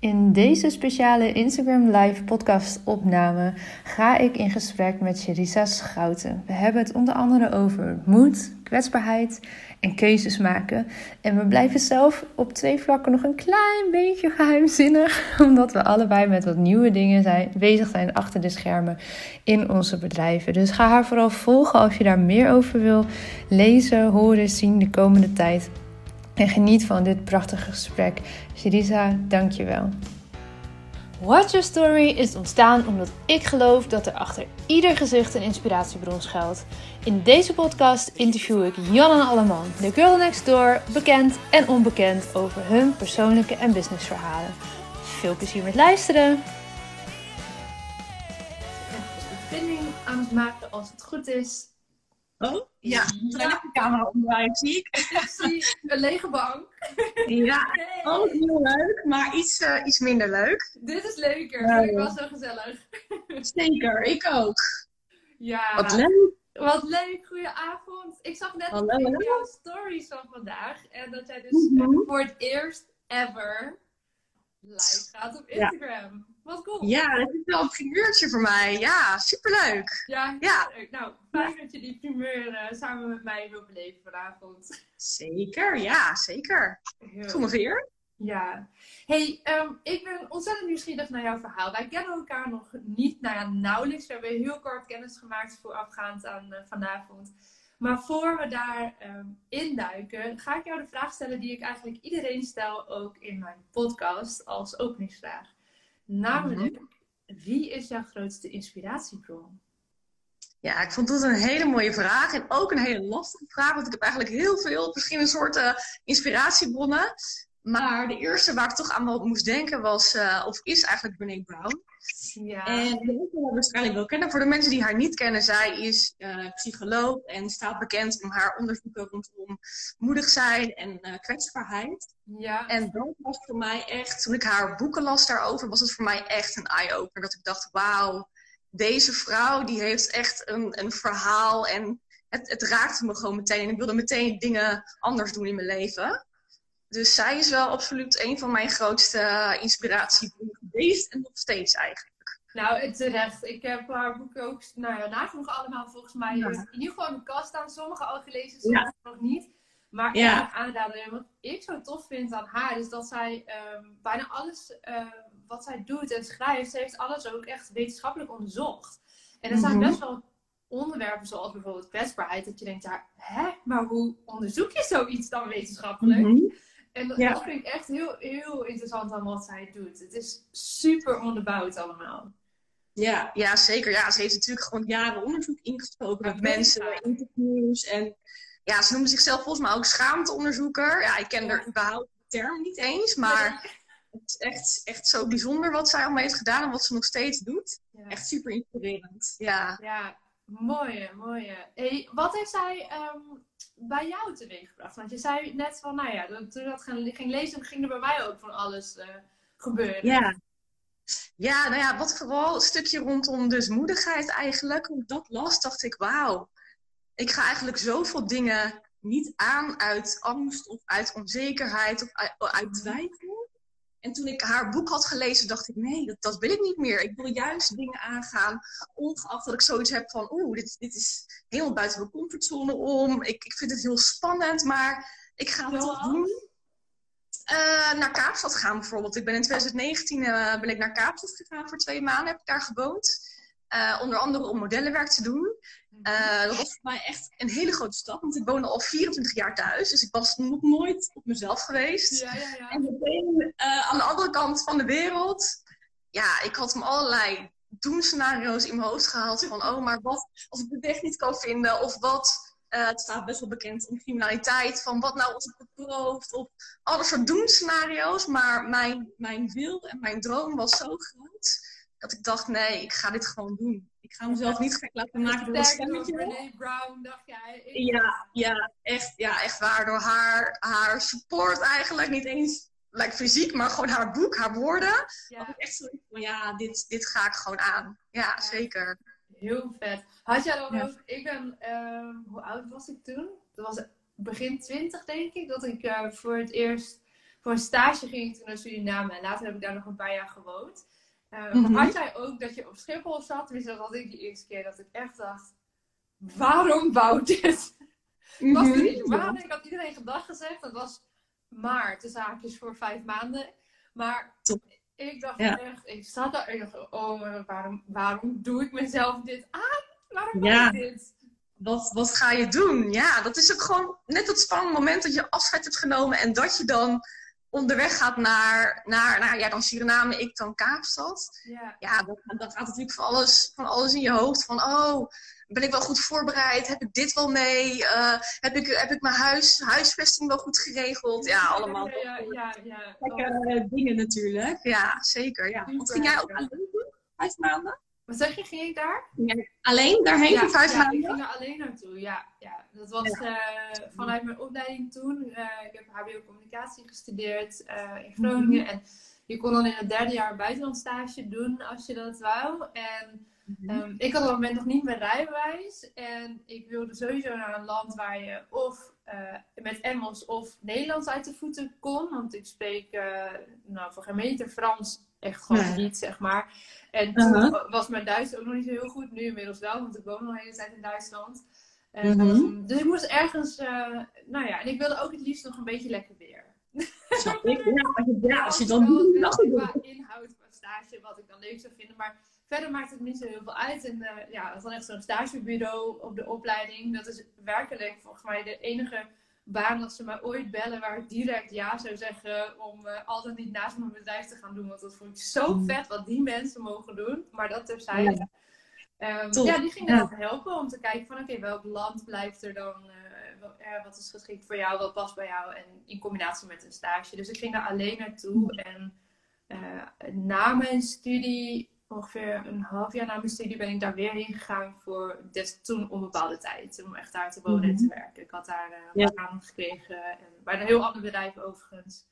In deze speciale Instagram Live podcast opname ga ik in gesprek met Sherisa Schouten. We hebben het onder andere over moed, kwetsbaarheid en keuzes maken. En we blijven zelf op twee vlakken nog een klein beetje geheimzinnig, omdat we allebei met wat nieuwe dingen zijn, bezig zijn achter de schermen in onze bedrijven. Dus ga haar vooral volgen als je daar meer over wil lezen, horen, zien de komende tijd. En geniet van dit prachtige gesprek. Sherisa, dankjewel. Watch Your Story is ontstaan omdat ik geloof dat er achter ieder gezicht een inspiratiebron schuilt. In deze podcast interview ik Jan en Alleman, de girl next door, bekend en onbekend over hun persoonlijke en businessverhalen. Veel plezier met luisteren! Ik ben nu aan het maken als het goed is Oh, ja. Terwijl ik de camera omdraai, zie ik. Ik zie een lege bank. Ja, ook heel leuk, maar iets, uh, iets minder leuk. Dit is leuker, uh, vind ik wel zo gezellig. Zeker, ik ook. Ja. Wat leuk. Wat leuk, goedenavond. Ik zag net Hallo. in jouw stories van vandaag. En dat jij dus Mhm. uh, voor het eerst ever live gaat op Instagram. Wat cool. Ja, dat is wel een primeurtje voor mij. Ja, superleuk. Ja, Ja. leuk. Nou, fijn dat je die primeur eh, samen met mij wil beleven vanavond. Zeker, ja, zeker. Heel me weer. Ja. Hey, ehm, ik ben ontzettend nieuwsgierig naar jouw verhaal. Wij kennen elkaar nog niet, nou ja, nauwelijks. We hebben heel kort kennis gemaakt voorafgaand aan eh, vanavond. Maar voor we daar ehm, induiken, ga ik jou de vraag stellen die ik eigenlijk iedereen stel, ook in mijn podcast, als openingsvraag. Namelijk, wie is jouw grootste inspiratiebron? Ja, ik vond dat een hele mooie vraag. En ook een hele lastige vraag. Want ik heb eigenlijk heel veel verschillende soorten inspiratiebronnen. Maar de eerste waar ik toch aan moest denken was, eh, of is eigenlijk Brené Brown. Ja. En mensen wel waarschijnlijk wel kennen. Voor de mensen die haar niet kennen, zij is eh, psycholoog en staat bekend om haar onderzoeken rondom moedig zijn en eh, kwetsbaarheid. ja. En dat was voor mij echt, toen ik haar boeken las daarover, was het voor mij echt een eye-opener. Dat ik dacht, wauw, deze vrouw die heeft echt een, een verhaal en het, het raakte me gewoon meteen. En ik wilde meteen dingen anders doen in mijn leven. Dus zij is wel absoluut een van mijn grootste inspiratiebronnen geweest en nog steeds eigenlijk. Nou, het terecht. Ik heb haar boeken ook nou ja, nagenoeg allemaal volgens mij Ja. in ieder geval in de kast staan. Sommige al gelezen, sommige Ja. nog niet. Maar Ja. aanraden. En wat ik zo tof vind aan haar is dat zij ehm, bijna alles eh, wat zij doet en schrijft, ze heeft alles ook echt wetenschappelijk onderzocht. En er zijn Mhm. best wel onderwerpen zoals bijvoorbeeld kwetsbaarheid, dat je denkt, ja, hè, maar hoe onderzoek je zoiets dan wetenschappelijk? Mhm. En dat, Ja. dat vind ik echt heel, heel interessant aan wat zij doet. Het is super onderbouwd allemaal. Ja, ja, zeker. Ja, ze heeft natuurlijk gewoon jaren onderzoek ingesproken met mensen, interviews. En ja, ze noemde zichzelf volgens mij ook schaamteonderzoeker. Ja, ik ken Ja. er überhaupt de term niet eens, maar het is echt, echt zo bijzonder wat zij allemaal heeft gedaan en wat ze nog steeds doet. Ja. Echt super inspirerend. Ja. Ja, mooie, mooie. Hey, wat heeft zij ehm, bij jou teweeggebracht? Want je zei net van, nou ja, toen dat ging, lezen, ging er bij mij ook van alles eh, gebeuren. Ja. Ja, nou ja, wat vooral een stukje rondom dus moedigheid eigenlijk. Dat las, dacht ik, wauw. Ik ga eigenlijk zoveel dingen niet aan uit angst of uit onzekerheid of uit twijfel. En toen ik haar boek had gelezen, dacht ik, nee, dat, dat wil ik niet meer. Ik wil juist dingen aangaan, ongeacht dat ik zoiets heb van, oeh, dit, dit is helemaal buiten mijn comfortzone om. Ik, ik vind het heel spannend, maar ik ga het toch doen. Eh, naar Kaapstad gaan bijvoorbeeld. Ik ben in 2019 eh, ben ik naar Kaapstad gegaan voor twee maanden. Heb ik daar gewoond. Eh, onder andere om modellenwerk te doen. Eh, dat was voor mij echt een hele grote stap. Want ik woonde al 24 jaar thuis. Dus ik was nog nooit op mezelf geweest. Ja, ja, ja. En meteen eh, aan de andere kant van de wereld. Ja, ik had me allerlei doemscenario's in mijn hoofd gehaald. Van, oh, maar wat als ik de weg niet kan vinden? Of wat, het staat best wel bekend om criminaliteit. Van, wat nou als ik het beroofd? Of alle soort doemscenario's. Maar mijn, mijn wil en mijn droom was zo groot. Dat ik dacht, nee, ik ga dit gewoon doen. Ik ga mezelf niet gek laten maken door een stemmetje. Brené Brown, dacht jij. Ik- Ja, ja, echt, ja, echt waar. Door haar, haar support eigenlijk. Niet eens like, fysiek, maar gewoon haar boek, haar woorden. had ja. ik echt zoiets van, ja, dit, dit ga ik gewoon aan. Ja, zeker. Heel vet. Had jij dan Ja. ook, ik ben, ehm, hoe oud was ik toen? Dat was begin twintig denk ik, dat ik eh, voor het eerst voor een stage ging toen naar Suriname. En later heb ik daar nog een paar jaar gewoond. Uh, mm Had jij ook dat je op Schiphol zat? Wist dat had ik die eerste keer dat ik echt dacht, waarom bouw dit? Mm Was er niet waar? Ik had iedereen gedag gezegd. Dat was maar de zaakjes voor vijf maanden. Maar ik dacht echt, ik zat daar en dacht, oh, waarom, waarom doe ik mezelf dit aan? Waarom doe ik dit? Wat, wat ga je doen? Ja, dat is ook gewoon net dat spannende moment dat je afscheid hebt genomen en dat je dan onderweg gaat naar, naar, naar ja, dan Suriname, ik dan Kaapstad. Ja, ja dan, dan gaat natuurlijk van alles, van alles in je hoofd. Van, oh, ben ik wel goed voorbereid? Heb ik dit wel mee? Uh, heb, ik, heb ik mijn huis, huisvesting wel goed geregeld? Ja, allemaal ja, ja, ja, dingen natuurlijk. Ja, zeker. Ja. Wat ging jij ook alleen doen? Vijf maanden? Wat zeg je, ging ik daar? alleen daarheen ja, vijf ja, ik ging er alleen naartoe, ja. ja. Dat was uh, vanuit mijn opleiding toen. Uh, ik heb HBO Communicatie gestudeerd uh, in Groningen. -hmm. En je kon dan in het derde jaar buitenlandstage doen als je dat wou. En um, ik had op dat moment nog niet mijn rijbewijs. En ik wilde sowieso naar een land waar je of met Engels of Nederlands uit de voeten kon. Want ik spreek nou, voor geen meter Frans echt gewoon niet, zeg maar. En toen uh-huh. was mijn Duits ook nog niet zo heel goed. Nu inmiddels wel, want ik woon nog de hele tijd in Duitsland. Um, Dus ik moest ergens, uh, nou ja, en ik wilde ook het liefst nog een beetje lekker weer. ja, als je dan qua inhoud, qua stage, wat ik dan leuk zou vinden. Maar verder maakt het niet zo heel veel uit. En uh, ja, dan echt zo'n stagebureau op de opleiding. Dat is werkelijk volgens mij de enige baan dat ze mij ooit bellen waar ik direct ja zou zeggen om uh, altijd niet naast mijn bedrijf te gaan doen. Want dat vond ik zo mm. vet wat die mensen mogen doen. Maar dat terzijde. Ja, um, ja die gingen ja. helpen om te kijken van oké, welk land blijft er dan, uh, wat is geschikt voor jou, wat past bij jou en in combinatie met een stage. Dus ik ging daar alleen naartoe en uh, na mijn studie ongeveer een half jaar na mijn studie ben ik daar weer heen gegaan voor des, toen onbepaalde tijd. Om echt daar te wonen en te mhm. werken. Ik had daar uh, ja. aan gekregen. En bij een heel ander bedrijf overigens.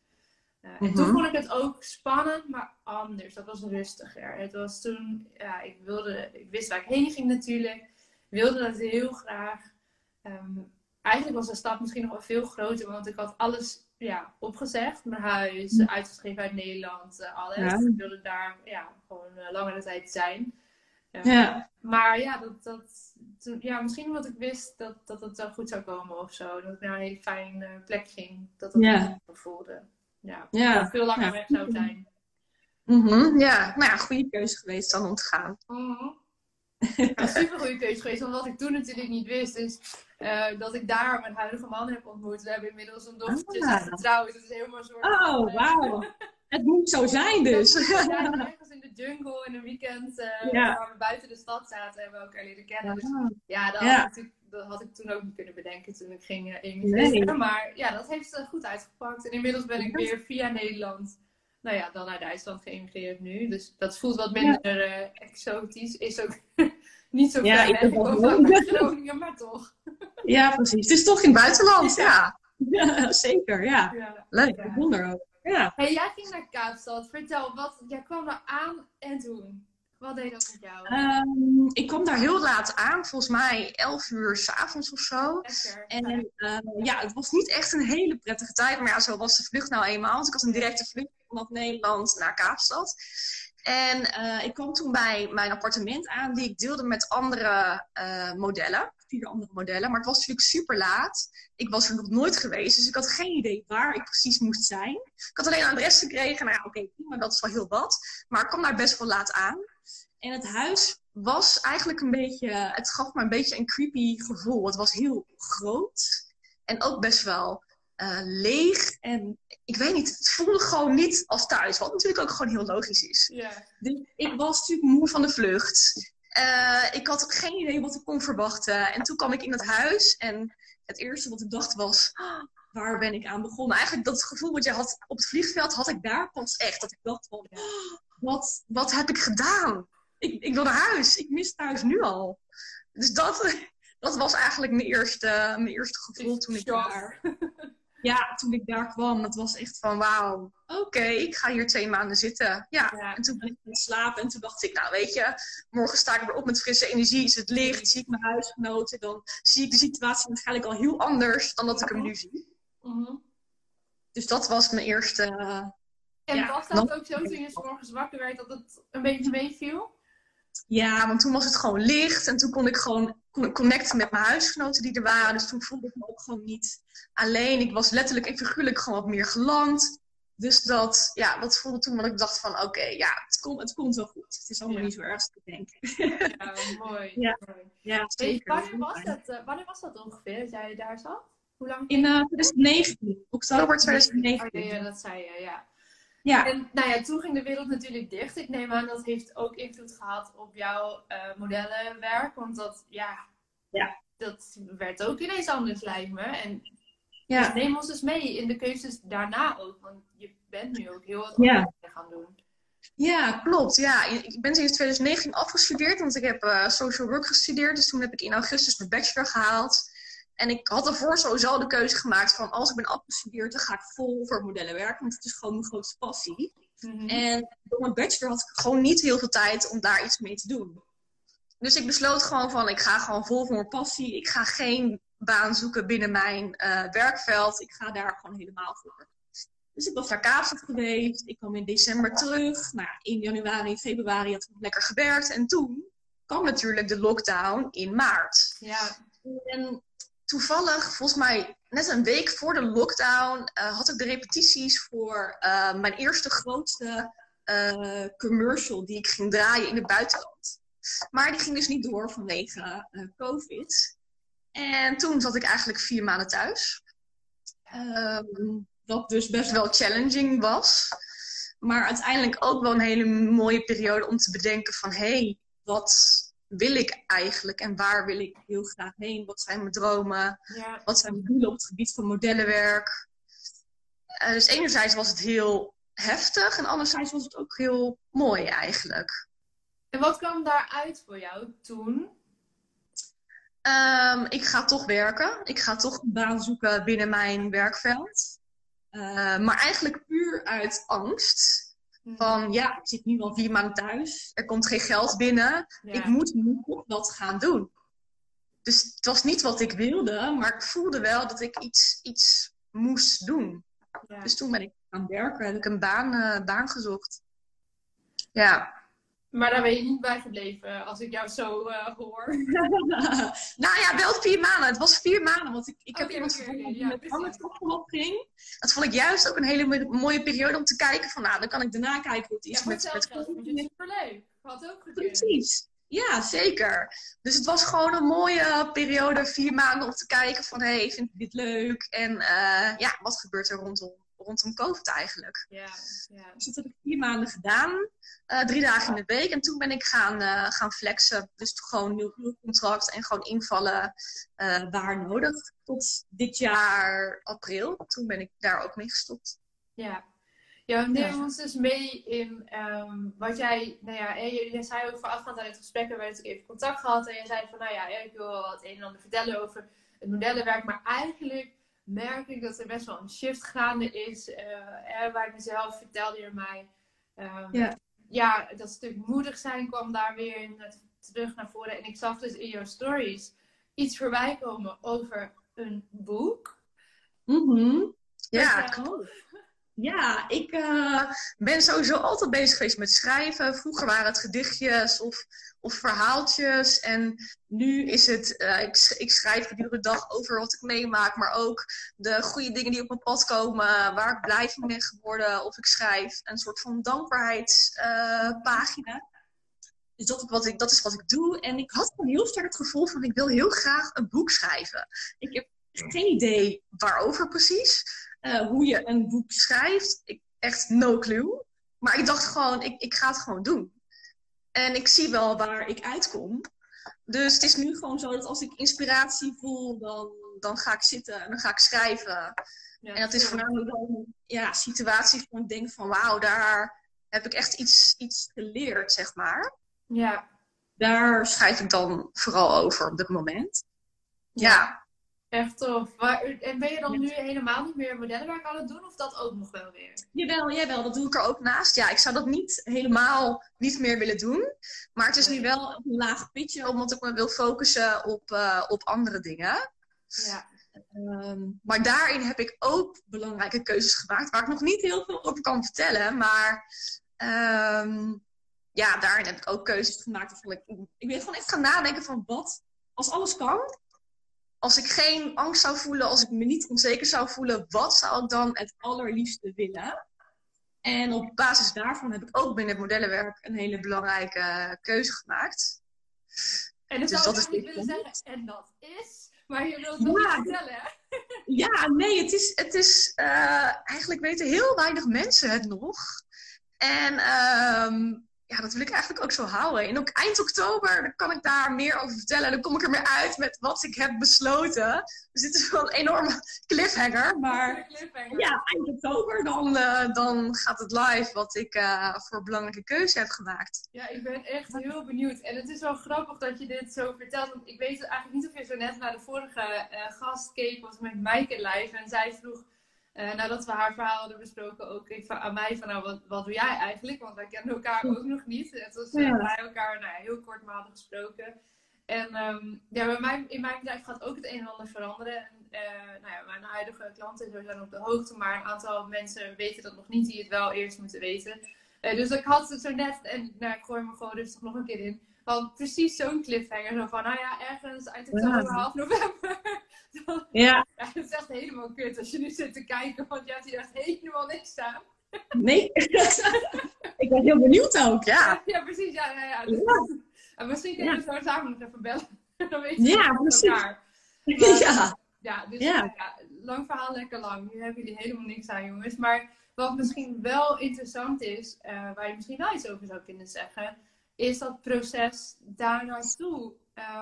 Uh, En toen mhm. vond ik het ook spannend, maar anders. Dat was rustiger. Het was toen, ja, ik wilde, ik wist waar ik heen ging natuurlijk. Ik wilde dat heel graag. Um, eigenlijk was de stap misschien nog wel veel groter, want ik had alles ja, opgezegd. Mijn huis, uitgeschreven uit Nederland, uh, alles. Ja. Ik wilde daar ja, gewoon uh, langere tijd zijn. Uh, ja. Maar ja, dat, dat, ja, misschien omdat ik wist dat, dat het wel goed zou komen of zo. Dat ik naar een hele fijne plek ging. Dat dat ja. voelde. Ja, ja. Veel langer weg zou zijn. Mm -hmm. Ja, nou ja, goede keuze geweest dan om te gaan. Mm -hmm. Ja, super goede keuze geweest. Want wat ik toen natuurlijk niet wist, is uh, dat ik daar mijn huidige man heb ontmoet. We hebben inmiddels een dochtertje ah. getrouwd. Het is helemaal een soort. Oh, wauw. Het moet zo zijn dus. We zijn ergens in de jungle in een weekend uh, ja. waar we buiten de stad zaten en we elkaar leren kennen. Dus ja, dat, ja. Had ik, dat had ik toen ook niet kunnen bedenken toen ik ging uh, emigreren. Nee. Maar ja, dat heeft uh, goed uitgepakt. En inmiddels ben ik weer via Nederland, nou ja, dan naar Duitsland geëmigreerd nu. Dus dat voelt wat minder exotisch. Is ook niet zo ver ja, Groningen, maar toch. Ja, precies. Het is toch in het buitenland, ja. ja. zeker, ja. ja. Leuk, bijzonder ook. Ja. Hey, jij ging naar Kaapstad. Vertel, wat, jij kwam daar aan en toen? Wat deed dat met jou? Um, ik kwam daar heel laat aan, volgens mij 11 uur s'avonds of zo. En uh, ja, het was niet echt een hele prettige tijd, maar ja, zo was de vlucht nou eenmaal. Want ik had een directe vlucht vanaf Nederland naar Kaapstad. En uh, ik kwam toen bij mijn appartement aan, die ik deelde met andere uh, modellen, vier andere modellen. Maar het was natuurlijk super laat. Ik was er nog nooit geweest, dus ik had geen idee waar ik precies moest zijn. Ik had alleen een adres gekregen. Nou ja, oké, okay, maar dat is wel heel wat. Maar ik kwam daar best wel laat aan. En het huis was eigenlijk een beetje, het gaf me een beetje een creepy gevoel. Het was heel groot en ook best wel uh, leeg. En ik weet niet, het voelde gewoon niet als thuis. Wat natuurlijk ook gewoon heel logisch is. Yeah. Dus ik was natuurlijk moe van de vlucht. Uh, ik had geen idee wat ik kon verwachten. En toen kwam ik in het huis. En het eerste wat ik dacht was... Oh, waar ben ik aan begonnen? Eigenlijk dat gevoel wat je had op het vliegveld... had ik daar pas echt. Dat ik dacht van... Oh, wat, wat heb ik gedaan? Ik, ik wil naar huis. Ik mis thuis nu al. Dus dat, dat was eigenlijk mijn eerste, mijn eerste gevoel toen ik daar ja, toen ik daar kwam, dat was echt van wauw, oké, ik ga hier twee maanden zitten. Ja. en toen ben ik gaan slapen en toen dacht ik, nou weet je, morgen sta ik weer op met frisse energie, is het licht, zie ik mijn huisgenoten, dan zie ik de situatie waarschijnlijk al heel anders dan dat ik hem nu zie. Mhm. Dus dat was mijn eerste. en ja, was dat ook zo toen je morgens wakker werd dat het een beetje meeviel? Ja, want toen was het gewoon licht en toen kon ik gewoon connecten met mijn huisgenoten die er waren. Dus toen voelde ik me ook gewoon niet alleen. Ik was letterlijk en figuurlijk gewoon wat meer geland. Dus dat, ja, dat voelde toen dat ik dacht van oké, ja, het komt, het komt wel goed. Het is allemaal niet zo erg te denken. Ja, mooi. Ja, ja zeker. wanneer, was dat, uh, wanneer was dat ongeveer dat jij daar zat? Hoe lang? In uh, 2019, oktober 2019. Oh, ja, dat zei je, ja. Ja. En nou ja, toen ging de wereld natuurlijk dicht. Ik neem aan dat heeft ook invloed gehad op jouw uh, modellenwerk. Want dat, ja, ja, dat werd ook ineens anders, lijkt me. En ja. Dus neem ons eens mee in de keuzes daarna ook. Want je bent nu ook heel wat ja. gaan doen. Ja, klopt. Ja, ik ben sinds 2019 afgestudeerd, want ik heb uh, social work gestudeerd. Dus toen heb ik in augustus mijn bachelor gehaald. En ik had ervoor sowieso de keuze gemaakt van als ik ben afgestudeerd, dan ga ik vol voor modellen werken. Want het is gewoon mijn grootste passie. Mhm. En door mijn bachelor had ik gewoon niet heel veel tijd om daar iets mee te doen. Dus ik besloot gewoon van, ik ga gewoon vol voor mijn passie. Ik ga geen baan zoeken binnen mijn uh, werkveld. Ik ga daar gewoon helemaal voor. Dus ik was naar Kaapstad geweest. Ik kwam in december terug. Nou, in januari, februari had ik lekker gewerkt. En toen kwam natuurlijk de lockdown in maart. Ja. En toevallig, volgens mij net een week voor de lockdown, uh, had ik de repetities voor uh, mijn eerste grootste uh, commercial die ik ging draaien in het buitenland. Maar die ging dus niet door vanwege COVID. En toen zat ik eigenlijk vier maanden thuis. Um, wat dus best wel challenging was. Maar uiteindelijk ook wel een hele mooie periode om te bedenken van... hé, hey, wat wil ik eigenlijk en waar wil ik heel graag heen? Wat zijn mijn dromen? Ja. Wat zijn mijn doelen op het gebied van modellenwerk? Uh, dus enerzijds was het heel heftig en anderzijds was het ook heel mooi eigenlijk. En wat kwam daaruit voor jou toen? Um, ik ga toch werken. Ik ga toch een baan zoeken binnen mijn werkveld. Uh, maar eigenlijk puur uit angst. Van mhm. ja, ik zit nu al vier maanden thuis. Er komt geen geld binnen. Ik moet nu wat gaan doen. Dus het was niet wat ik wilde, maar ik voelde wel dat ik iets, iets moest doen. Ja. Dus toen ben ik gaan werken. Heb ik een baan, uh, baan gezocht. Ja. Maar daar ben je niet bij gebleven als ik jou zo uh, hoor. nou ja, wel vier maanden. Het was vier maanden, want ik, ik heb iemand gevonden die met met op ging. Dat vond ik juist ook een hele mooie periode om te kijken van, nou, dan kan ik daarna kijken hoe het is ja, met, met superleuk. Had ook Precies. Ja, zeker. Dus het was gewoon een mooie periode, vier maanden om te kijken van, hé, hey, vind ik dit leuk? En uh, ja, wat gebeurt er rondom rondom COVID eigenlijk. Ja, ja. Dus dat heb ik vier maanden gedaan. Uh, drie dagen in de week. En toen ben ik gaan, uh, gaan flexen. Dus gewoon nieuw, nieuw contract en gewoon invallen uh, waar nodig. Tot dit jaar april. Toen ben ik daar ook mee gestopt. Ja. Ja, neem ons dus mee in um, wat jij, nou ja, je, je zei ook voorafgaand aan het gesprek, we hebben even contact gehad en je zei van, nou ja, ik wil wat een en ander vertellen over het modellenwerk, maar eigenlijk merk ik dat er best wel een shift gaande is. Uh, waar ik mezelf vertelde je mij. Um, ja. ja, dat stuk moedig zijn kwam daar weer terug naar voren. En ik zag dus in jouw stories iets voorbij komen over een boek. Mm Ja. Ja, ik uh, ben sowieso altijd bezig geweest met schrijven. Vroeger waren het gedichtjes of, of verhaaltjes. En nu is het, uh, ik, ik schrijf de dag over wat ik meemaak. Maar ook de goede dingen die op mijn pad komen. Waar ik blij van ben geworden. Of ik schrijf een soort van dankbaarheidspagina. Dus dat, wat ik, dat is wat ik doe. En ik had gewoon heel sterk het gevoel van ik wil heel graag een boek schrijven. Ik heb geen idee waarover precies. Eh, hoe je een boek schrijft. Ik, echt no clue. Maar ik dacht gewoon, ik, ik ga het gewoon doen. En ik zie wel waar ik uitkom. Dus het is nu gewoon zo dat als ik inspiratie voel, dan, dan ga ik zitten en dan ga ik schrijven. Ja, en dat is voornamelijk dan ja, situaties van ik denk van wauw, daar heb ik echt iets, iets geleerd, zeg maar. Ja. Daar schrijf ik dan vooral over op dit moment. ja. Echt tof. Maar, en ben je dan nu helemaal niet meer modellenwerk aan het doen? Of dat ook nog wel weer? Jawel, jawel. Dat doe ik er ook naast. Ja, ik zou dat niet helemaal niet meer willen doen. Maar het is nu wel een laag pitje, omdat ik me wil focussen op, uh, op andere dingen. Ja. Ehm, maar daarin heb ik ook belangrijke keuzes gemaakt, waar ik nog niet heel veel over kan vertellen. Maar ehm, ja, daarin heb ik ook keuzes gemaakt. Ik, ik ben gewoon echt gaan nadenken van wat, als alles kan, als ik geen angst zou voelen, als ik me niet onzeker zou voelen, wat zou ik dan het allerliefste willen? En op basis daarvan heb ik ook binnen het modellenwerk een hele belangrijke keuze gemaakt. En dus dat is niet willen zeggen, en dat is, maar je wilt het ja. niet vertellen. Ja, nee, het is, het is uh, eigenlijk weten heel weinig mensen het nog. En um, ja, dat wil ik eigenlijk ook zo houden. En ook eind oktober dan kan ik daar meer over vertellen. Dan kom ik er meer uit met wat ik heb besloten. Dus dit is wel een enorme cliffhanger. Maar ja, eind oktober dan, uh, dan gaat het live wat ik uh, voor belangrijke keuze heb gemaakt. Ja, ik ben echt heel benieuwd. En het is wel grappig dat je dit zo vertelt. Want ik weet eigenlijk niet of je zo net naar de vorige uh, gast keek. was met Maaike live. En zij vroeg uh, nadat we haar verhaal hadden besproken, ook even aan mij van nou, wat, wat doe jij eigenlijk? Want wij kennen elkaar ook nog niet. Was uh, ja. wij elkaar nou, heel kort maar hadden gesproken. En um, ja, bij mij, in mijn bedrijf gaat ook het een en ander veranderen. En, uh, nou ja, mijn huidige klanten zijn op de hoogte, maar een aantal mensen weten dat nog niet, die het wel eerst moeten weten. dus ik had het zo net, en nou, ik gooi me gewoon rustig nog een keer in. Want precies zo'n cliffhanger, zo van, nou ja, ergens eind oktober, ja. half november. Dan, ja. ja. Dat is echt helemaal kut als je nu zit te kijken, want je hebt hier echt helemaal niks staan. Nee, ik ben heel benieuwd ook, ja. Ja, precies, ja, ja, ja. Dus, En misschien kunnen we zo samen nog even bellen. Dan weet je ja, precies. elkaar. Maar, ja. Ja, dus ja. lang verhaal, lekker lang. Nu hebben jullie helemaal niks aan, jongens. Maar wat misschien wel interessant is, uh, waar je misschien wel iets over zou kunnen zeggen, is dat proces daar naartoe.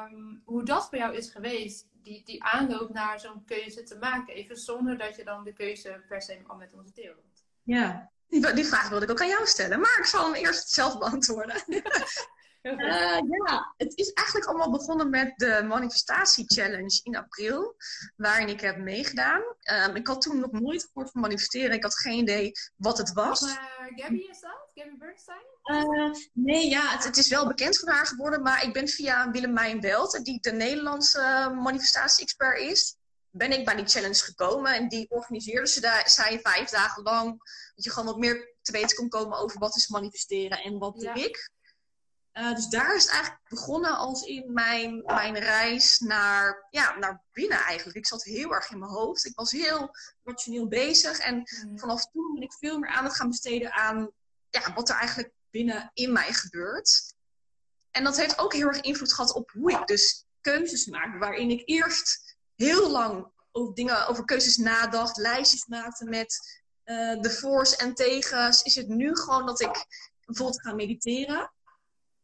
Um, hoe dat voor jou is geweest, die, die aanloop naar zo'n keuze te maken, even zonder dat je dan de keuze per se al met ons deelt. Ja, die, die vraag wilde ik ook aan jou stellen, maar ik zal hem eerst zelf beantwoorden. Uh, ja, het is eigenlijk allemaal begonnen met de Manifestatie Challenge in april, waarin ik heb meegedaan. Um, ik had toen nog nooit gehoord van manifesteren. Ik had geen idee wat het was. Uh, Gabby is dat? Gabby Bernstein? Uh, nee, ja, het, het, is wel bekend van haar geworden, maar ik ben via Willemijn Welt, die de Nederlandse manifestatie-expert is, ben ik bij die challenge gekomen. En die organiseerde ze daar, zij vijf dagen lang, dat je gewoon wat meer te weten kon komen over wat is manifesteren en wat ja. doe ik. Uh, dus daar is het eigenlijk begonnen als in mijn, mijn reis naar, ja, naar binnen eigenlijk. Ik zat heel erg in mijn hoofd. Ik was heel rationeel bezig. En mm. vanaf toen ben ik veel meer aandacht gaan besteden aan ja, wat er eigenlijk binnen in mij gebeurt. En dat heeft ook heel erg invloed gehad op hoe ik dus keuzes maak. Waarin ik eerst heel lang over dingen, over keuzes nadacht, lijstjes maakte met uh, de voor's en tegens. Is het nu gewoon dat ik bijvoorbeeld ga mediteren.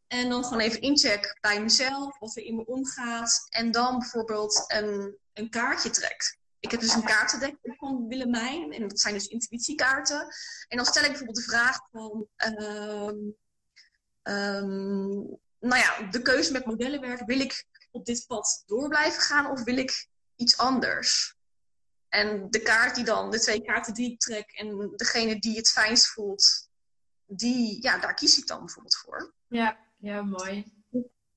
En dan gewoon even incheck bij mezelf, wat er in me omgaat. En dan bijvoorbeeld een, een kaartje trek. Ik heb dus een kaartendek van Willemijn. En dat zijn dus intuïtiekaarten. En dan stel ik bijvoorbeeld de vraag van... Um, um, nou ja, de keuze met modellenwerk. Wil ik op dit pad door blijven gaan of wil ik iets anders? En de kaart die dan, de twee kaarten die ik trek en degene die het fijnst voelt, die, ja, daar kies ik dan bijvoorbeeld voor. Ja, ja, mooi.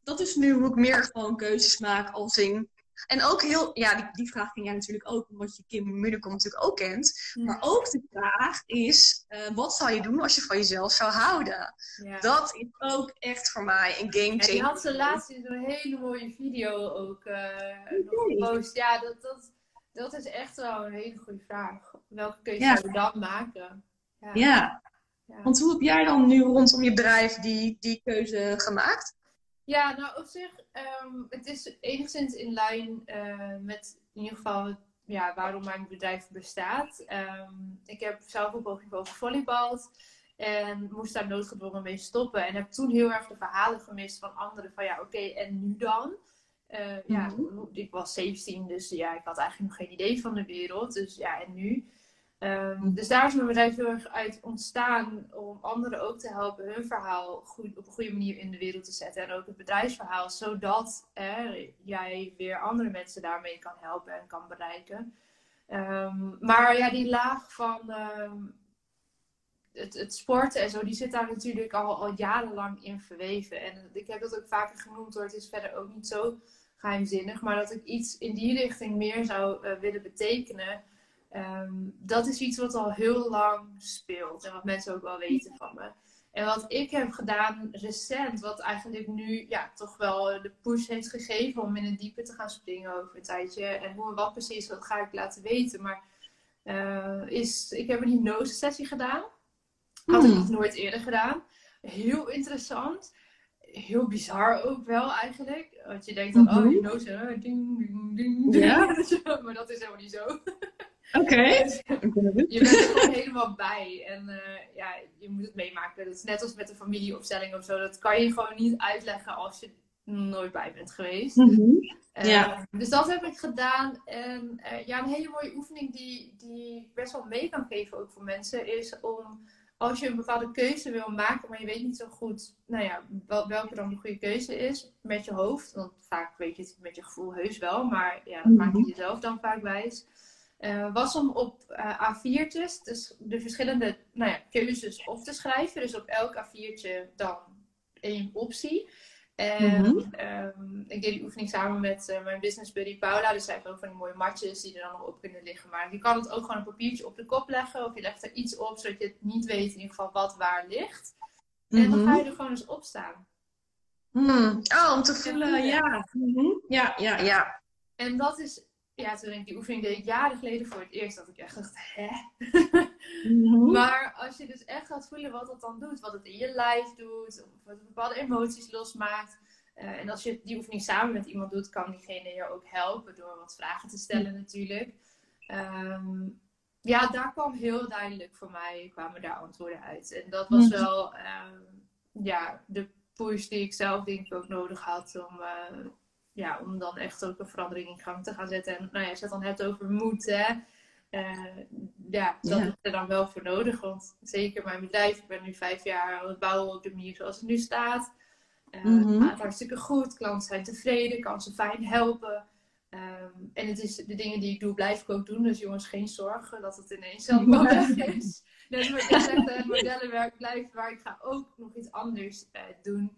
Dat is nu hoe ik meer gewoon keuzes maak als in. En ook heel, ja, die, die vraag ging jij natuurlijk ook, omdat je Kim Munnekom natuurlijk ook kent. Ja. Maar ook de vraag is, uh, wat zou je doen als je van jezelf zou houden? Ja. Dat is ook echt voor mij een game changer. Ja, die had ze laatst in zo'n hele mooie video ook uh, gepost. Ja, dat, dat, dat is echt wel een hele goede vraag. Welke keuze zou je dan maken? ja. Ja. Want hoe heb jij dan nu rondom je bedrijf die, die keuze gemaakt? Ja, nou op zich, um, het is enigszins in lijn uh, met in ieder geval ja, waarom mijn bedrijf bestaat. Um, ik heb zelf op hoog niveau gevolleybald en moest daar noodgedwongen mee stoppen. En heb toen heel erg de verhalen gemist van anderen van ja, oké, okay, en nu dan? Uh, ja, mm-hmm. ik was 17, dus ja, ik had eigenlijk nog geen idee van de wereld. Dus ja, en nu? Um, dus daar is mijn bedrijf heel erg uit ontstaan om anderen ook te helpen hun verhaal goed, op een goede manier in de wereld te zetten. En ook het bedrijfsverhaal, zodat eh, jij weer andere mensen daarmee kan helpen en kan bereiken. Um, maar ja, die laag van um, het, het, sporten en zo, die zit daar natuurlijk al, al jarenlang in verweven. En ik heb dat ook vaker genoemd hoor, het is verder ook niet zo geheimzinnig, maar dat ik iets in die richting meer zou eh, willen betekenen. Ehm, dat is iets wat al heel lang speelt en wat mensen ook wel weten van me. En wat ik heb gedaan recent, wat eigenlijk nu ja, toch wel de push heeft gegeven om in het diepe te gaan springen over een tijdje. En hoe en wat precies, dat ga ik laten weten. Maar uh, is, ik heb een hypnose sessie gedaan. Had ik hmm. nog nooit eerder gedaan. Heel interessant. Heel bizar ook wel eigenlijk. Want je denkt dan, oh, mhm. hypnose, ding, ding, ding. Ja. maar dat is helemaal niet zo. Oké. je bent er gewoon helemaal bij. En uh, ja, je moet het meemaken. Dat is net als met een familieopstelling of zo. Dat kan je gewoon niet uitleggen als je nooit bij bent geweest. Mm -hmm. ja. Dus dat heb ik gedaan. En uh, ja, een hele mooie oefening die, die best wel mee kan geven ook voor mensen is om als je een bepaalde keuze wil maken, maar je weet niet zo goed nou ja, wel, welke dan de goede keuze is met je hoofd. Want vaak weet je het met je gevoel heus wel, maar ja, dat maak je mhm. jezelf dan vaak wijs. Uh, was om op uh, A4'tjes dus de verschillende nou ja, keuzes op te schrijven. Dus op elk A4'tje dan één optie. En mhm. ehm, ik deed die oefening samen met uh, mijn business buddy Paula. Dus zij heeft ook van die mooie matjes die er dan nog op kunnen liggen. Maar je kan het ook gewoon een papiertje op de kop leggen. Of je legt er iets op, zodat je het niet weet in ieder geval wat waar ligt. En dan mhm. ga je er gewoon eens op staan. Mm. Oh, om te voelen, ja. Mm Ja, ja, ja. En dat is ja, toen ik die oefening deed jaren geleden voor het eerst, dat ik echt dacht, hè? Mhm. maar als je dus echt gaat voelen wat dat dan doet, wat het in je lijf doet, of wat het bepaalde emoties losmaakt. Uh, en als je die oefening samen met iemand doet, kan diegene je ook helpen door wat vragen te stellen natuurlijk. Ehm, ja, daar kwam heel duidelijk voor mij, kwamen daar antwoorden uit. En dat was mhm. wel ehm, ja, de push die ik zelf denk ik ook nodig had om, uh, ja, om dan echt ook een verandering in gang te gaan zetten. En nou ja, als je het dan hebt over moed, hè. Uh, ja, dat is er dan wel voor nodig. Want zeker mijn bedrijf, ik ben nu vijf jaar aan het bouwen op de manier zoals het nu staat. Uh, mm -hmm. Het gaat hartstikke goed, klanten zijn tevreden, kan ze fijn helpen. Um, en het is de dingen die ik doe, blijf ik ook doen. Dus jongens, geen zorgen dat het ineens zelf weg is. Zoals ik zeg, modellenwerk blijft, waar ik ga ook nog iets anders uh, doen.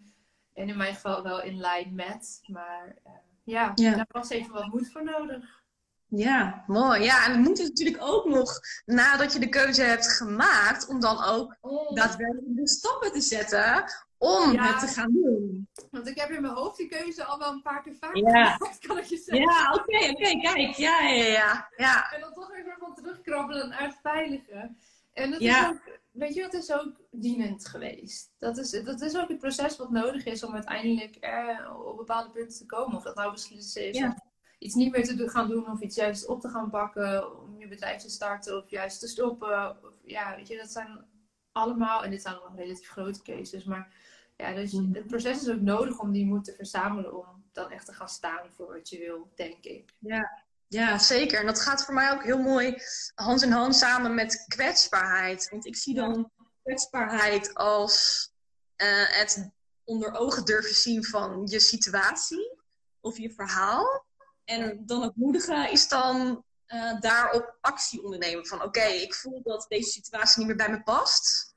En in mijn geval wel in lijn met. Maar uh, ja, ja, daar was even wat moed voor nodig. Ja, mooi. Ja, en het moet natuurlijk ook nog nadat je de keuze hebt gemaakt, om dan ook oh. daadwerkelijk de stappen te zetten om het te gaan doen. Want ik heb in mijn hoofd die keuze al wel een paar keer vaak ja. gemaakt, kan ik je zeggen. Ja, oké, oké, kijk. Ja, ja, ja, ja. En dan toch even van terugkrabbelen en uitveiligen. En dat is ook weet je, het is ook dienend geweest. Dat is, dat is ook het proces wat nodig is om uiteindelijk er op bepaalde punten te komen. Of dat nou beslissen is om iets niet meer te gaan doen of iets juist op te gaan pakken. Om je bedrijf te starten of juist te stoppen. Of, ja, weet je, dat zijn allemaal, en dit zijn nog relatief grote cases, maar ja, dus mm. het proces is ook nodig om die moed te verzamelen om dan echt te gaan staan voor wat je wil, denk ik. Ja, ja, zeker. En dat gaat voor mij ook heel mooi hand in hand samen met kwetsbaarheid. Want ik zie dan kwetsbaarheid als uh, het onder ogen durven zien van je situatie of je verhaal. En dan het moedige is dan uh, daarop actie ondernemen. Van oké, ik voel dat deze situatie niet meer bij me past.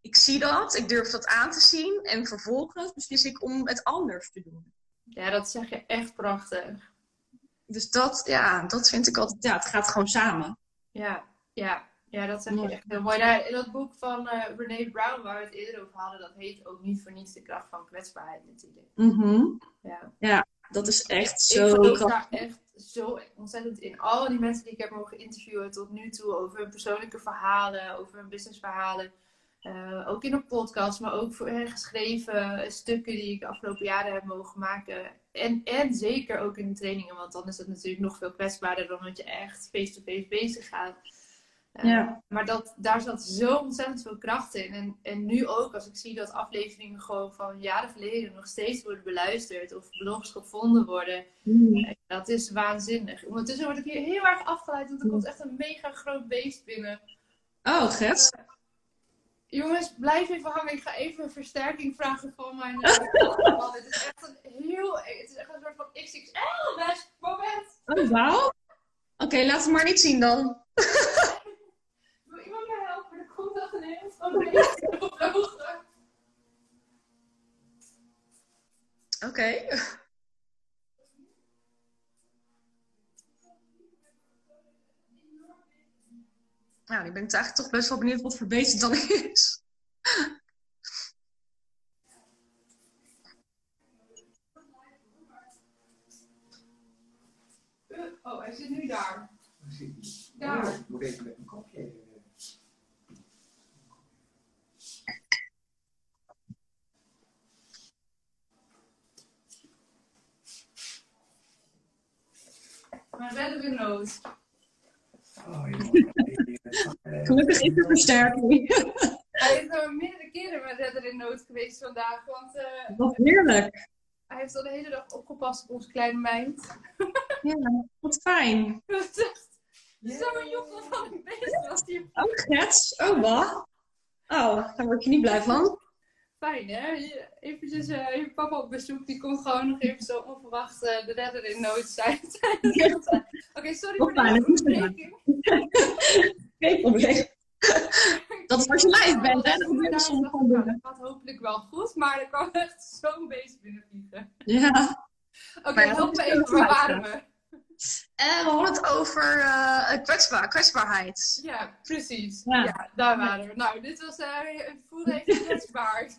Ik zie dat, ik durf dat aan te zien. En vervolgens beslis ik om het anders te doen. Ja, dat zeg je echt prachtig. Dus dat, ja, dat vind ik altijd, ja, het gaat gewoon samen. Ja, ja, ja dat zeg je echt heel mooi. Nou, in dat boek van uh, Brene Brown, waar we het eerder over hadden, dat heet ook niet voor niets de kracht van kwetsbaarheid natuurlijk. Mm ja. ja, dat is echt zo Ik geloof daar echt zo ontzettend in. Al die mensen die ik heb mogen interviewen tot nu toe over hun persoonlijke verhalen, over hun businessverhalen. Uh, ook in een podcast, maar ook voor geschreven stukken die ik de afgelopen jaren heb mogen maken. En, en zeker ook in de trainingen, want dan is het natuurlijk nog veel kwetsbaarder dan dat je echt face-to-face bezig gaat. Uh, ja. Maar dat, daar zat zo ontzettend veel kracht in. En, en nu ook, als ik zie dat afleveringen gewoon van jaren geleden nog steeds worden beluisterd of blogs gevonden worden, mm. dat is waanzinnig. Ondertussen word ik hier heel erg afgeleid, want er komt echt een mega groot beest binnen. Oh, Gert. Jongens, blijf even hangen. Ik ga even versterking vragen van mijn uh, Het is echt een heel... Het is echt een soort van XXL best moment. Oh, wauw. Oké, okay, laat het maar niet zien dan. Wil iemand mij helpen? Er komt echt een heel de Nou, ik ben eigenlijk toch best wel benieuwd wat het dan is. Oh, hij zit nu daar. Daar. Ik moet even met een kopje. Maar redden we nood. Oh, Gelukkig is er versterking. Hij is er meerdere keren met redder in nood geweest vandaag. Want uh, Wat heerlijk. hij heeft al de hele dag opgepast op onze kleine meid. Ja, wat fijn. Dat is echt zo'n joepel van een beest was die Oh, Grets. Oh, wat? Oh, daar word je niet blij van. Fijn, hè? Je- Eventjes eh, je papa op bezoek, die komt gewoon nog even zo onverwacht eh, de redder in nood zijn. Oké, sorry Wat voor de dat onderbreking. Geen probleem. Dat is als je live bent, hè? Gebeurt er inderdaad, soms gewoon dingen. dat gaat hopelijk wel goed, maar er kwam echt zo'n beest binnenvliegen. Ja. Oké, ja, help dat me even, waar fijn, waren we? En we hadden het over eh, kwetsbaar, kwetsbaarheid. Ja, precies. Ja. Ja. daar waren we. Nou, dit was uh, voelde even kwetsbaar.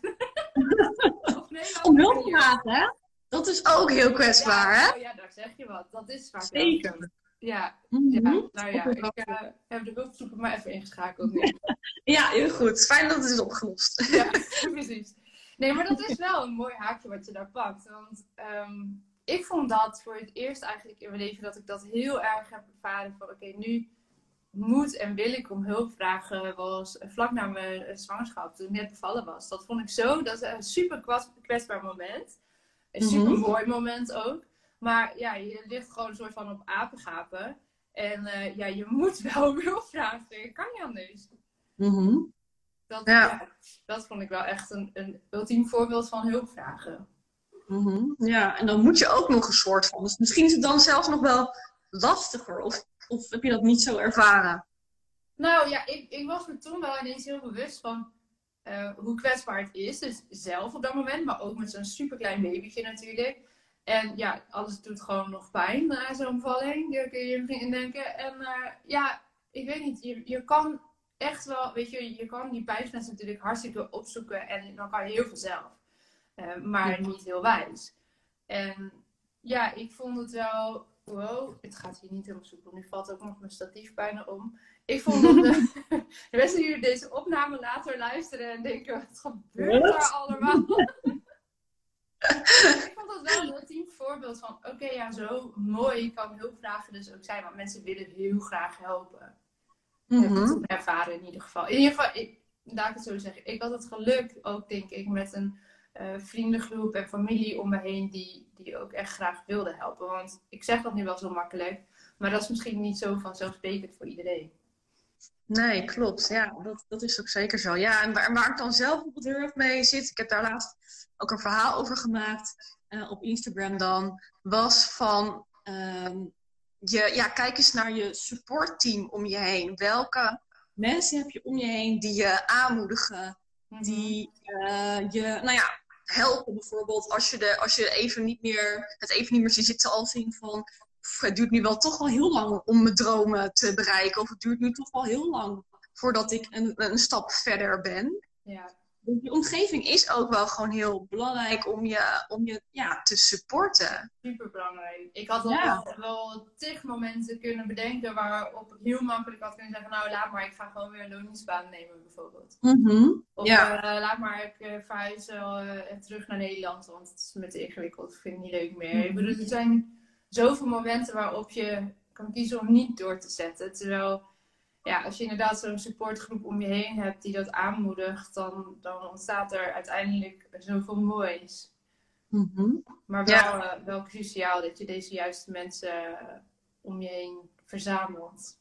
Een Om hulp vragen, hè? Dat is ook heel kwetsbaar, hè? Ja, oh ja, daar zeg je wat. Dat is vaak Zeker. zo. Ja, Mhm. ja, nou ja, ik eh, heb de hulpzoeker maar even ingeschakeld nu. Ja, heel goed. Fijn dat het is opgelost. ja, precies. Nee, maar dat is wel een mooi haakje wat je daar pakt. Want ehm, ik vond dat voor het eerst eigenlijk in mijn leven dat ik dat heel erg heb ervaren van oké, nu moet en wil ik om hulp vragen was vlak na mijn eh, zwangerschap, toen ik net bevallen was. Dat vond ik zo, dat is een super kwets- kwetsbaar moment. Een Mhm. super mooi moment ook. Maar ja, je ligt gewoon een soort van op apengapen. En eh, ja, je moet wel hulp vragen. Je kan niet anders. Mhm. Dat, Ja. ja, dat vond ik wel echt een, een ultiem voorbeeld van hulp vragen. Mhm. Ja, en dan moet je ook nog een soort van. Dus misschien is het dan zelfs nog wel lastiger. Of, of heb je dat niet zo ervaren? Nou ja, ik, ik was me toen wel ineens heel bewust van eh, hoe kwetsbaar het is. Dus zelf op dat moment, maar ook met zo'n superklein babytje natuurlijk. En ja, alles doet gewoon nog pijn na zo'n bevalling. Daar kun je misschien indenken. En eh, ja, ik weet niet, je, je kan echt wel, weet je, je kan die pijngrens natuurlijk hartstikke opzoeken. En dan kan je heel veel zelf. Eh, maar niet heel wijs. En ja, ik vond het wel, wow, het gaat hier niet helemaal soepel. Nu valt ook nog mijn statief bijna om. Ik vond dat de, de mensen die deze opname later luisteren en denken, wat gebeurt Wat? daar allemaal? ik vond dat wel een ultiem voorbeeld van, oké, ja, zo mooi kan hulpvragen dus ook zijn. Want mensen willen heel graag helpen. Heb ik Mhm. ervaren in ieder geval. In ieder geval, ik, laat ik het zo zeggen. Ik had het geluk ook, denk ik, met een eh, vriendengroep en familie om me heen die, die ook echt graag wilden helpen. Want ik zeg dat nu wel zo makkelijk, maar dat is misschien niet zo vanzelfsprekend voor iedereen. Nee, klopt. Ja, dat, dat is ook zeker zo. Ja, en waar, waar ik dan zelf bijvoorbeeld heel erg mee zit, ik heb daar laatst ook een verhaal over gemaakt eh, op Instagram dan, was van, ehm, je, ja, kijk eens naar je supportteam om je heen. Welke mensen heb je om je heen die je aanmoedigen, die eh, je, nou ja, helpen bijvoorbeeld als je, de, als je even niet meer, het even niet meer ziet zitten als in van, "Pff, het duurt nu wel toch wel heel lang om mijn dromen te bereiken. Of het duurt nu toch wel heel lang voordat ik een, een stap verder ben. Ja, Dus die omgeving is ook wel gewoon heel belangrijk om je, om je ja, te supporten. super belangrijk. Ik had al Ja. wel, wel tig momenten kunnen bedenken waarop ik heel makkelijk had kunnen zeggen, nou laat maar, ik ga gewoon weer een loningsbaan nemen bijvoorbeeld. Of Ja. eh, laat maar, ik uh, verhuis uh, terug naar Nederland, want het is me te ingewikkeld. Ik vind het niet leuk meer. Ik bedoel, er zijn zoveel momenten waarop je kan kiezen om niet door te zetten. Terwijl, ja, als je inderdaad zo'n supportgroep om je heen hebt die dat aanmoedigt, dan, dan ontstaat er uiteindelijk zoveel moois. Maar wel, Ja. uh, wel cruciaal dat je deze juiste mensen uh, om je heen verzamelt.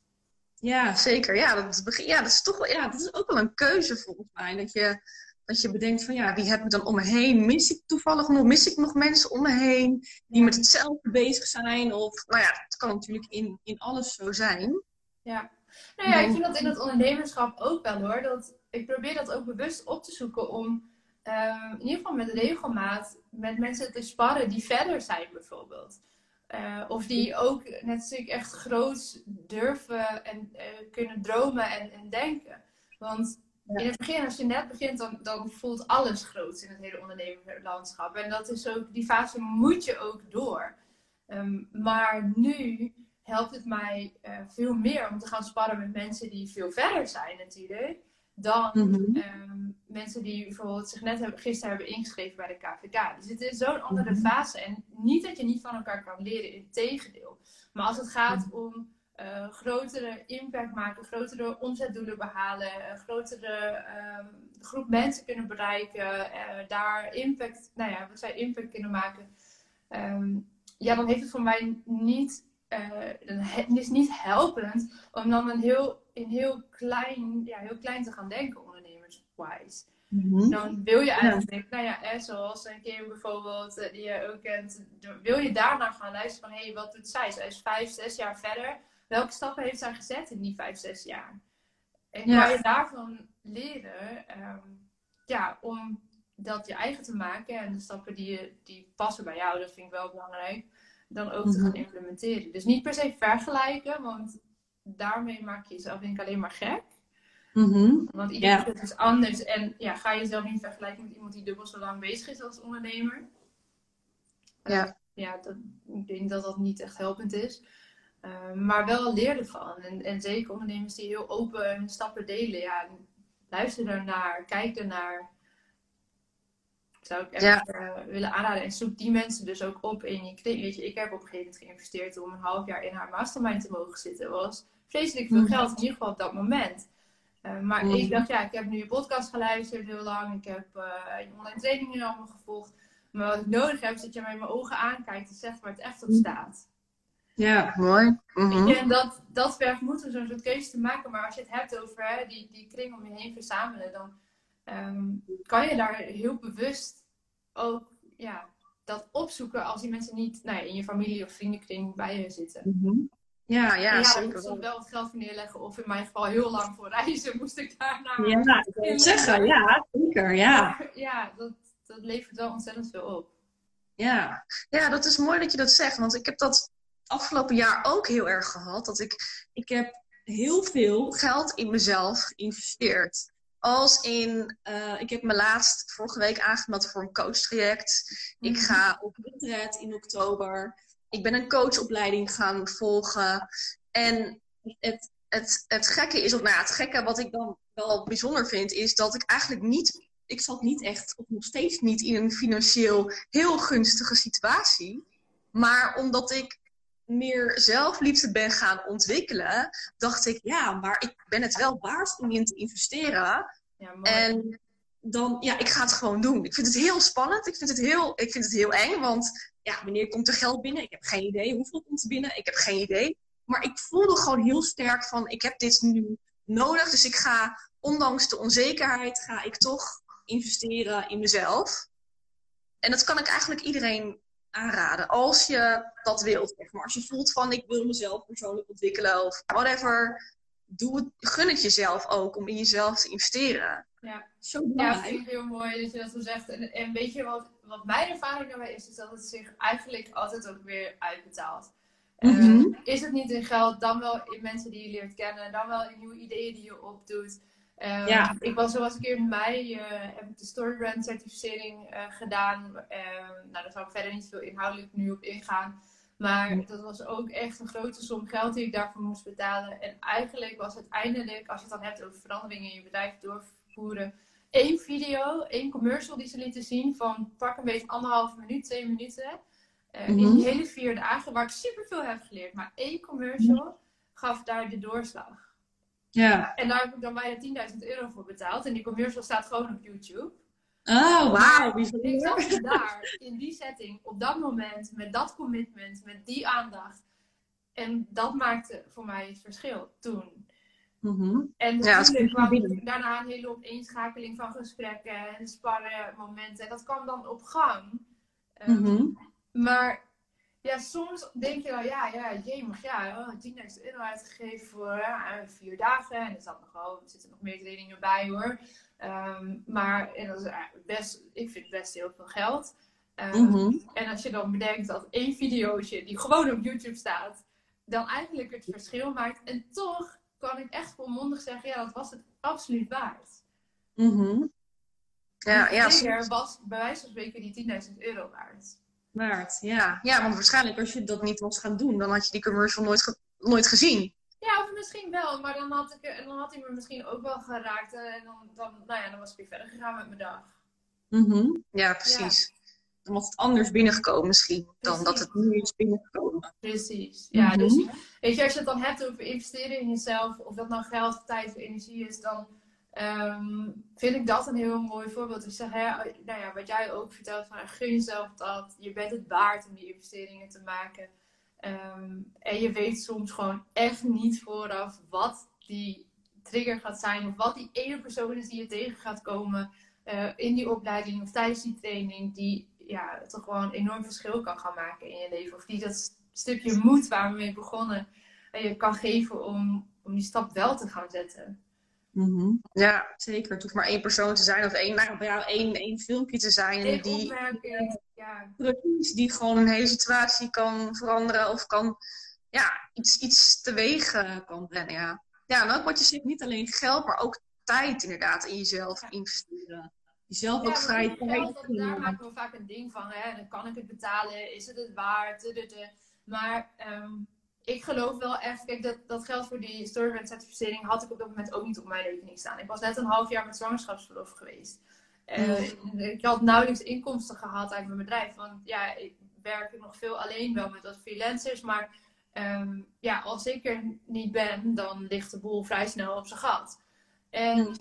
Ja, zeker. Ja dat, is, ja, dat is toch wel, ja, dat is ook wel een keuze volgens mij. Dat je, dat je bedenkt van ja, wie heb ik dan om me heen? Mis ik toevallig nog? Mis ik nog mensen om me heen die met hetzelfde bezig zijn? Of nou ja, het kan natuurlijk in, in alles zo zijn. Ja. Nou ja, ik vind dat in het ondernemerschap ook wel hoor. Dat, ik probeer dat ook bewust op te zoeken om uh, in ieder geval met regelmaat met mensen te sparren die verder zijn bijvoorbeeld. Eh, of die ook net ik echt groot durven en eh, kunnen dromen en, en denken. Want in het begin, als je net begint, dan, dan voelt alles groot in het hele ondernemerslandschap. En dat is ook, die fase moet je ook door. Ehm, maar nu helpt het mij uh, veel meer om te gaan sparren met mensen die veel verder zijn natuurlijk. Dan Mhm. ehm, mensen die bijvoorbeeld zich net hebben, gisteren hebben ingeschreven bij de KVK. Dus het is zo'n andere Mhm. fase. En niet dat je niet van elkaar kan leren, in tegendeel. Maar als het gaat om eh, grotere impact maken, grotere omzetdoelen behalen, een grotere ehm, groep mensen kunnen bereiken, eh, daar impact, nou ja, wat zij impact kunnen maken. Ehm, ja, dan heeft het voor mij niet, eh, het is niet helpend om dan een heel, in heel klein, ja, heel klein te gaan denken, ondernemerswise. Mhm. Dan wil je eigenlijk, nou ja, eh, zoals een keer bijvoorbeeld, eh, die je ook kent, wil je daarna gaan luisteren van, hé, hey, wat doet zij? Zij is vijf, zes jaar verder. Welke stappen heeft zij gezet in die vijf, zes jaar? En Ja. kan je daarvan leren, ehm, ja, om dat je eigen te maken en de stappen die, je, die passen bij jou, dat vind ik wel belangrijk, dan ook te Mhm. gaan implementeren. Dus niet per se vergelijken, want daarmee maak je jezelf denk ik alleen maar gek. Mhm. Want iedereen het anders. En ja, ga jezelf niet vergelijken met iemand die dubbel zo lang bezig is als ondernemer. Ja. Eh, ja, dat, ik denk dat dat niet echt helpend is. Eh, maar wel leer ervan. En, en zeker ondernemers die heel open hun stappen delen. Ja, luister daarnaar, kijk ernaar. Zou ik echt Ja. eh, willen aanraden. En zoek die mensen dus ook op in je kring. Weet je, ik heb op een gegeven moment geïnvesteerd om een half jaar in haar mastermind te mogen zitten. Dat was vreselijk veel Mhm. geld, in ieder geval op dat moment. Eh, maar Mhm. ik dacht, ja, ik heb nu je podcast geluisterd heel lang. Ik heb eh, je online trainingen allemaal gevolgd. Maar wat ik nodig heb, is dat je mij in mijn ogen aankijkt en zegt waar het echt op Mhm. staat. Ja. Mooi. Je, en dat, dat vergt moed om zo'n soort keuze te maken. Maar als je het hebt over hè, die, die kring om je heen verzamelen, dan ehm, kan je daar heel bewust ook ja, dat opzoeken als die mensen niet nou in je familie of vriendenkring bij je zitten. Mhm. Ja, Ja, Ja, zeker je wel. wel wat geld voor neerleggen. Of in mijn geval heel lang voor reizen moest ik daarna. Ja, ik wil zeggen. Ja, zeker. Ja. Maar ja, dat, dat levert wel ontzettend veel op. Ja. Ja, dat is mooi dat je dat zegt. Want ik heb dat afgelopen jaar ook heel erg gehad. Dat ik Ik heb heel veel. geld in mezelf geïnvesteerd. Als in, eh, ik heb me laatst vorige week aangemeld voor een coachtraject. Ik Mhm. ga op retreat in oktober. Ik ben een coachopleiding gaan volgen. En het, het, het gekke is, of nou ja, het gekke wat ik dan wel bijzonder vind, is dat ik eigenlijk niet, ik zat niet echt, of nog steeds niet in een financieel heel gunstige situatie. Maar omdat ik meer zelfliefde ben gaan ontwikkelen, dacht ik, ja, maar ik ben het wel waard om in te investeren. Ja. En dan, ja, ik ga het gewoon doen. Ik vind het heel spannend. Ik vind het heel, ik vind het heel eng. Want ja, wanneer komt er geld binnen? Ik heb geen idee. Hoeveel komt er binnen? Ik heb geen idee. Maar ik voelde gewoon heel sterk van, ik heb dit nu nodig. Dus ik ga, ondanks de onzekerheid, ga ik toch investeren in mezelf. En dat kan ik eigenlijk iedereen aanraden. Als je dat wilt. Zeg maar. Als je voelt van, ik wil mezelf persoonlijk ontwikkelen of whatever. Doe het, gun het jezelf ook om in jezelf te investeren. ja. Zo Ja, vind ik heel mooi dat je dat zo zegt. En, en weet je wat, wat mijn ervaring daarbij is, is dat het zich eigenlijk altijd ook weer uitbetaalt. Mhm. Eh, is het niet in geld, dan wel in mensen die je leert kennen, dan wel in nieuwe ideeën die je opdoet. Eh, Ja. Ik was, zoals ik in mei eh, heb ik de Storybrand certificering eh, gedaan. Eh, nou, daar zal ik verder niet veel inhoudelijk nu op ingaan. Maar dat was ook echt een grote som geld die ik daarvoor moest betalen. En eigenlijk was uiteindelijk, als je het dan hebt over veranderingen in je bedrijf doorvoeren, één video, één commercial die ze lieten zien van pak een beetje anderhalve minuut, twee minuten. Eh, In Mhm. die hele vier dagen, waar ik superveel heb geleerd. Maar één commercial gaf daar de doorslag. Ja. En daar heb ik dan bijna 10.000 euro voor betaald. En die commercial staat gewoon op YouTube. Oh, wauw. Ik zat daar, in die setting, op dat moment, met dat commitment, met die aandacht. En dat maakte voor mij het verschil toen. Mhm. En natuurlijk kwam binnen. daarna een hele opeenschakeling van gesprekken en sparren momenten. En dat kwam dan op gang. Ehm, Mhm. Maar ja, soms denk je wel, ja, ja, jemig, ja, oh, 10.000 euro uitgegeven voor vier dagen. En er, zat nog wel, er zitten nog meer trainingen bij hoor. Ehm, maar en dat is eh, best, ik vind best heel veel geld. Ehm, Mhm. En als je dan bedenkt dat één videootje die gewoon op YouTube staat, dan eigenlijk het verschil maakt. En toch kan ik echt volmondig zeggen, ja, dat was het absoluut waard. Mhm. Ja, ja, was bij wijze van spreken die 10.000 euro waard. Ja. ja, want waarschijnlijk als je dat niet was gaan doen, dan had je die commercial nooit, ge- nooit gezien. Ja, of misschien wel, maar dan had, ik, en dan had hij me misschien ook wel geraakt. En dan, dan, nou ja, dan was ik weer verder gegaan met mijn dag. Mhm. Ja, precies. Dan was het anders binnengekomen misschien, dan dat het nu is binnengekomen. Precies. Ja, Mhm. dus weet je, als je het dan hebt over investeren in jezelf, of dat nou geld, tijd of energie is, dan ehm, vind ik dat een heel mooi voorbeeld. Ik zeg, hè, nou ja, wat jij ook vertelt, van gun jezelf dat, je bent het waard om die investeringen te maken. Ehm, en je weet soms gewoon echt niet vooraf wat die trigger gaat zijn, of wat die ene persoon is die je tegen gaat komen eh, in die opleiding of tijdens die training, die ja, toch gewoon een enorm verschil kan gaan maken in je leven. Of die dat st- stukje moed waar we mee begonnen, eh, je kan geven om, om die stap wel te gaan zetten. Mhm. Ja, Zeker. het hoeft maar één persoon te zijn of één, nou, bij jou één, één filmpje te zijn Eén die, opmerking, ja. precies, die gewoon een hele situatie kan veranderen of kan ja, iets, iets teweeg eh, kan brengen. Ja. ja, en ook wat je zegt, niet alleen geld, maar ook tijd inderdaad in jezelf Ja. investeren. Jezelf Ja, ook vrij geld, tijd daar maken we vaak een ding van. Hè? Dan kan ik het betalen, is het het waard? Maar ehm, ik geloof wel echt, kijk, dat, dat geld voor die storybrand certificering had ik op dat moment ook niet op mijn rekening staan. Ik was net een half jaar met zwangerschapsverlof geweest. Ik had nauwelijks inkomsten gehad uit mijn bedrijf. Want ja, ik werk nog veel alleen wel met wat freelancers. Maar ehm, ja, als ik er niet ben, dan ligt de boel vrij snel op zijn gat. En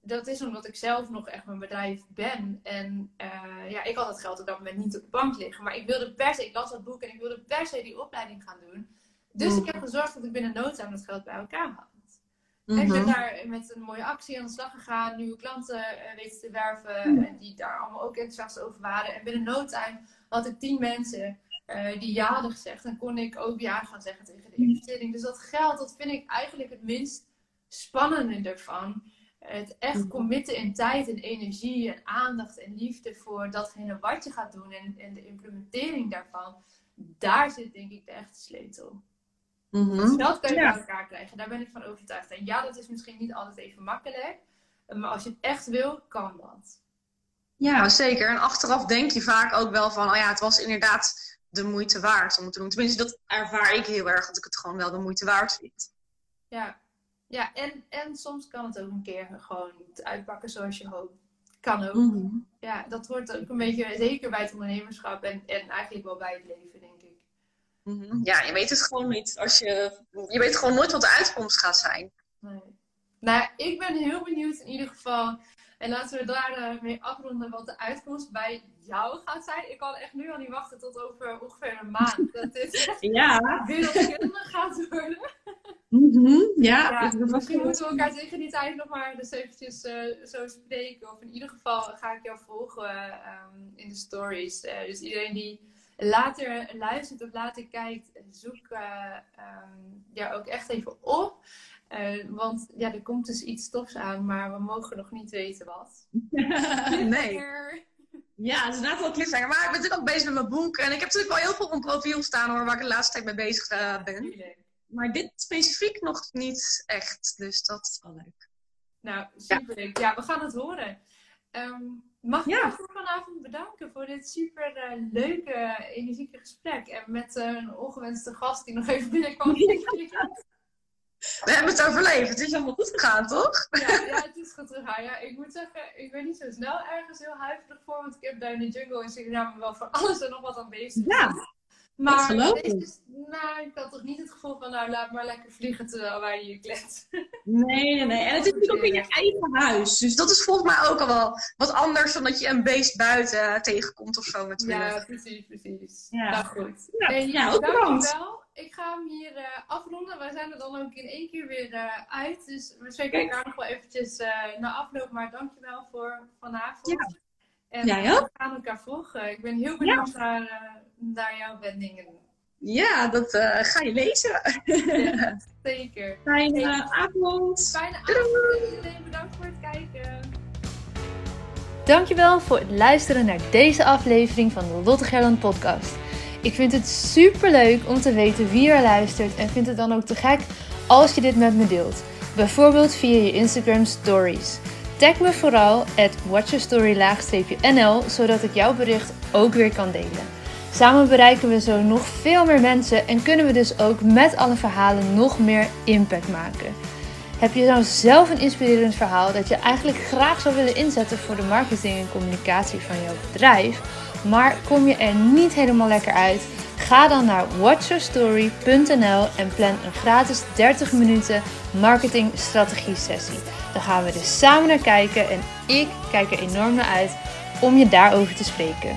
dat is omdat ik zelf nog echt mijn bedrijf ben. En eh, ja, ik had het geld op dat moment niet op de bank liggen. Maar ik wilde per se, ik las dat boek en ik wilde per se die opleiding gaan doen. Dus ik heb gezorgd dat ik binnen no time dat geld bij elkaar had. En ik ben Mhm. daar met een mooie actie aan de slag gegaan, nieuwe klanten eh, weten te werven, en die daar allemaal ook enthousiast over waren. En binnen no time had ik tien mensen eh, die ja hadden gezegd. En kon ik ook ja gaan zeggen tegen de investering. Dus dat geld, dat vind ik eigenlijk het minst spannende ervan. Het echt committen in tijd en energie en aandacht en liefde voor datgene wat je gaat doen en, en de implementering daarvan. Daar zit denk ik de echte sleutel. Mhm. Dat kan je Ja. bij elkaar krijgen. Daar ben ik van overtuigd. En ja, dat is misschien niet altijd even makkelijk. Maar als je het echt wil, kan dat. Ja, zeker. En achteraf denk je vaak ook wel van, oh ja, het was inderdaad de moeite waard om het te doen. Tenminste, dat ervaar ik heel erg, dat ik het gewoon wel de moeite waard vind. Ja, ja en, en soms kan het ook een keer gewoon niet uitpakken zoals je hoopt. Kan ook. Mhm. Ja, dat hoort ook een beetje, zeker bij het ondernemerschap en, en eigenlijk wel bij het leven. Ja, je weet het gewoon niet. Als je, je weet gewoon nooit wat de uitkomst gaat zijn. Nee. Nou, ik ben heel benieuwd in ieder geval. En laten we daar eh, afronden wat de uitkomst bij jou gaat zijn. Ik kan echt nu al niet wachten tot over ongeveer een maand. Dat dit Ja. wereldkundig gaat worden. Mhm. Ja. Misschien goed. moeten we elkaar tegen die tijd nog maar dus eventjes eh, zo spreken. Of in ieder geval ga ik jou volgen ehm, in de stories. Eh, dus iedereen die later luistert of later kijkt, zoek jou ook echt even op. Eh, want ja, er komt dus iets tofs aan, maar we mogen nog niet weten wat. Nee. Ja, het is inderdaad wel Cliffhanger. Maar ik ben natuurlijk ook bezig met mijn boek. En ik heb natuurlijk wel heel veel op mijn profiel staan hoor, waar ik de laatste tijd mee bezig eh, ben. Maar dit specifiek nog niet echt. Dus dat is wel leuk. Nou, super leuk. Ja, we gaan het horen. Ehm, mag ik Ja. jou voor vanavond bedanken voor dit super eh, leuke, energieke gesprek. En met eh, een ongewenste gast die nog even binnenkwam. We hebben het overleefd. Het is allemaal goed gegaan, toch? ja, ja, het is goed gegaan. Ja, ik moet zeggen, ik ben niet zo snel ergens heel huiverig voor. Want ik heb daar in de jungle in Suriname wel voor alles en nog wat aan bezig. Ja, maar deze is, nou, ik had toch niet het gevoel van, nou, laat maar lekker vliegen terwijl wij hier kletsen. Nee, nee, nee. En het is natuurlijk ook in je eigen huis. Dus dat is volgens mij ook al wel wat anders dan dat je een beest buiten tegenkomt of zo natuurlijk. Ja, precies, precies. Ja. Nou goed. Ja, Hey, ja, ook dankjewel. Ik ga hem hier eh, afronden. Wij zijn er dan ook in één keer weer eh, uit. Dus we spreken elkaar nog wel eventjes eh na afloop. Maar dankjewel voor vanavond. Ja. En we gaan elkaar volgen. Ik ben heel benieuwd naar, naar jouw wendingen. Ja, dat eh, ga je lezen. Ja, zeker. Fijne avond. Fijne avond iedereen. Bedankt voor het kijken. Dankjewel voor het luisteren naar deze aflevering van de Lotte Gerland podcast. Ik vind het super leuk om te weten wie er luistert en vind het dan ook te gek als je dit met me deelt. Bijvoorbeeld via je Instagram stories. Tag me vooral at watchyourstory-nl zodat ik jouw bericht ook weer kan delen. Samen bereiken we zo nog veel meer mensen en kunnen we dus ook met alle verhalen nog meer impact maken. Heb je nou zelf een inspirerend verhaal dat je eigenlijk graag zou willen inzetten voor de marketing en communicatie van jouw bedrijf, maar kom je er niet helemaal lekker uit? Ga dan naar watchyourstory.nl en plan een gratis 30 minuten marketing strategie sessie. Dan gaan we dus samen naar kijken en ik kijk er enorm naar uit om je daarover te spreken.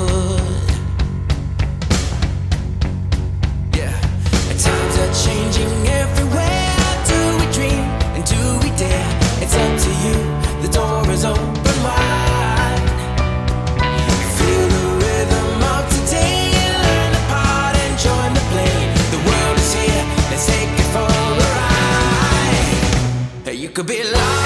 Could be larger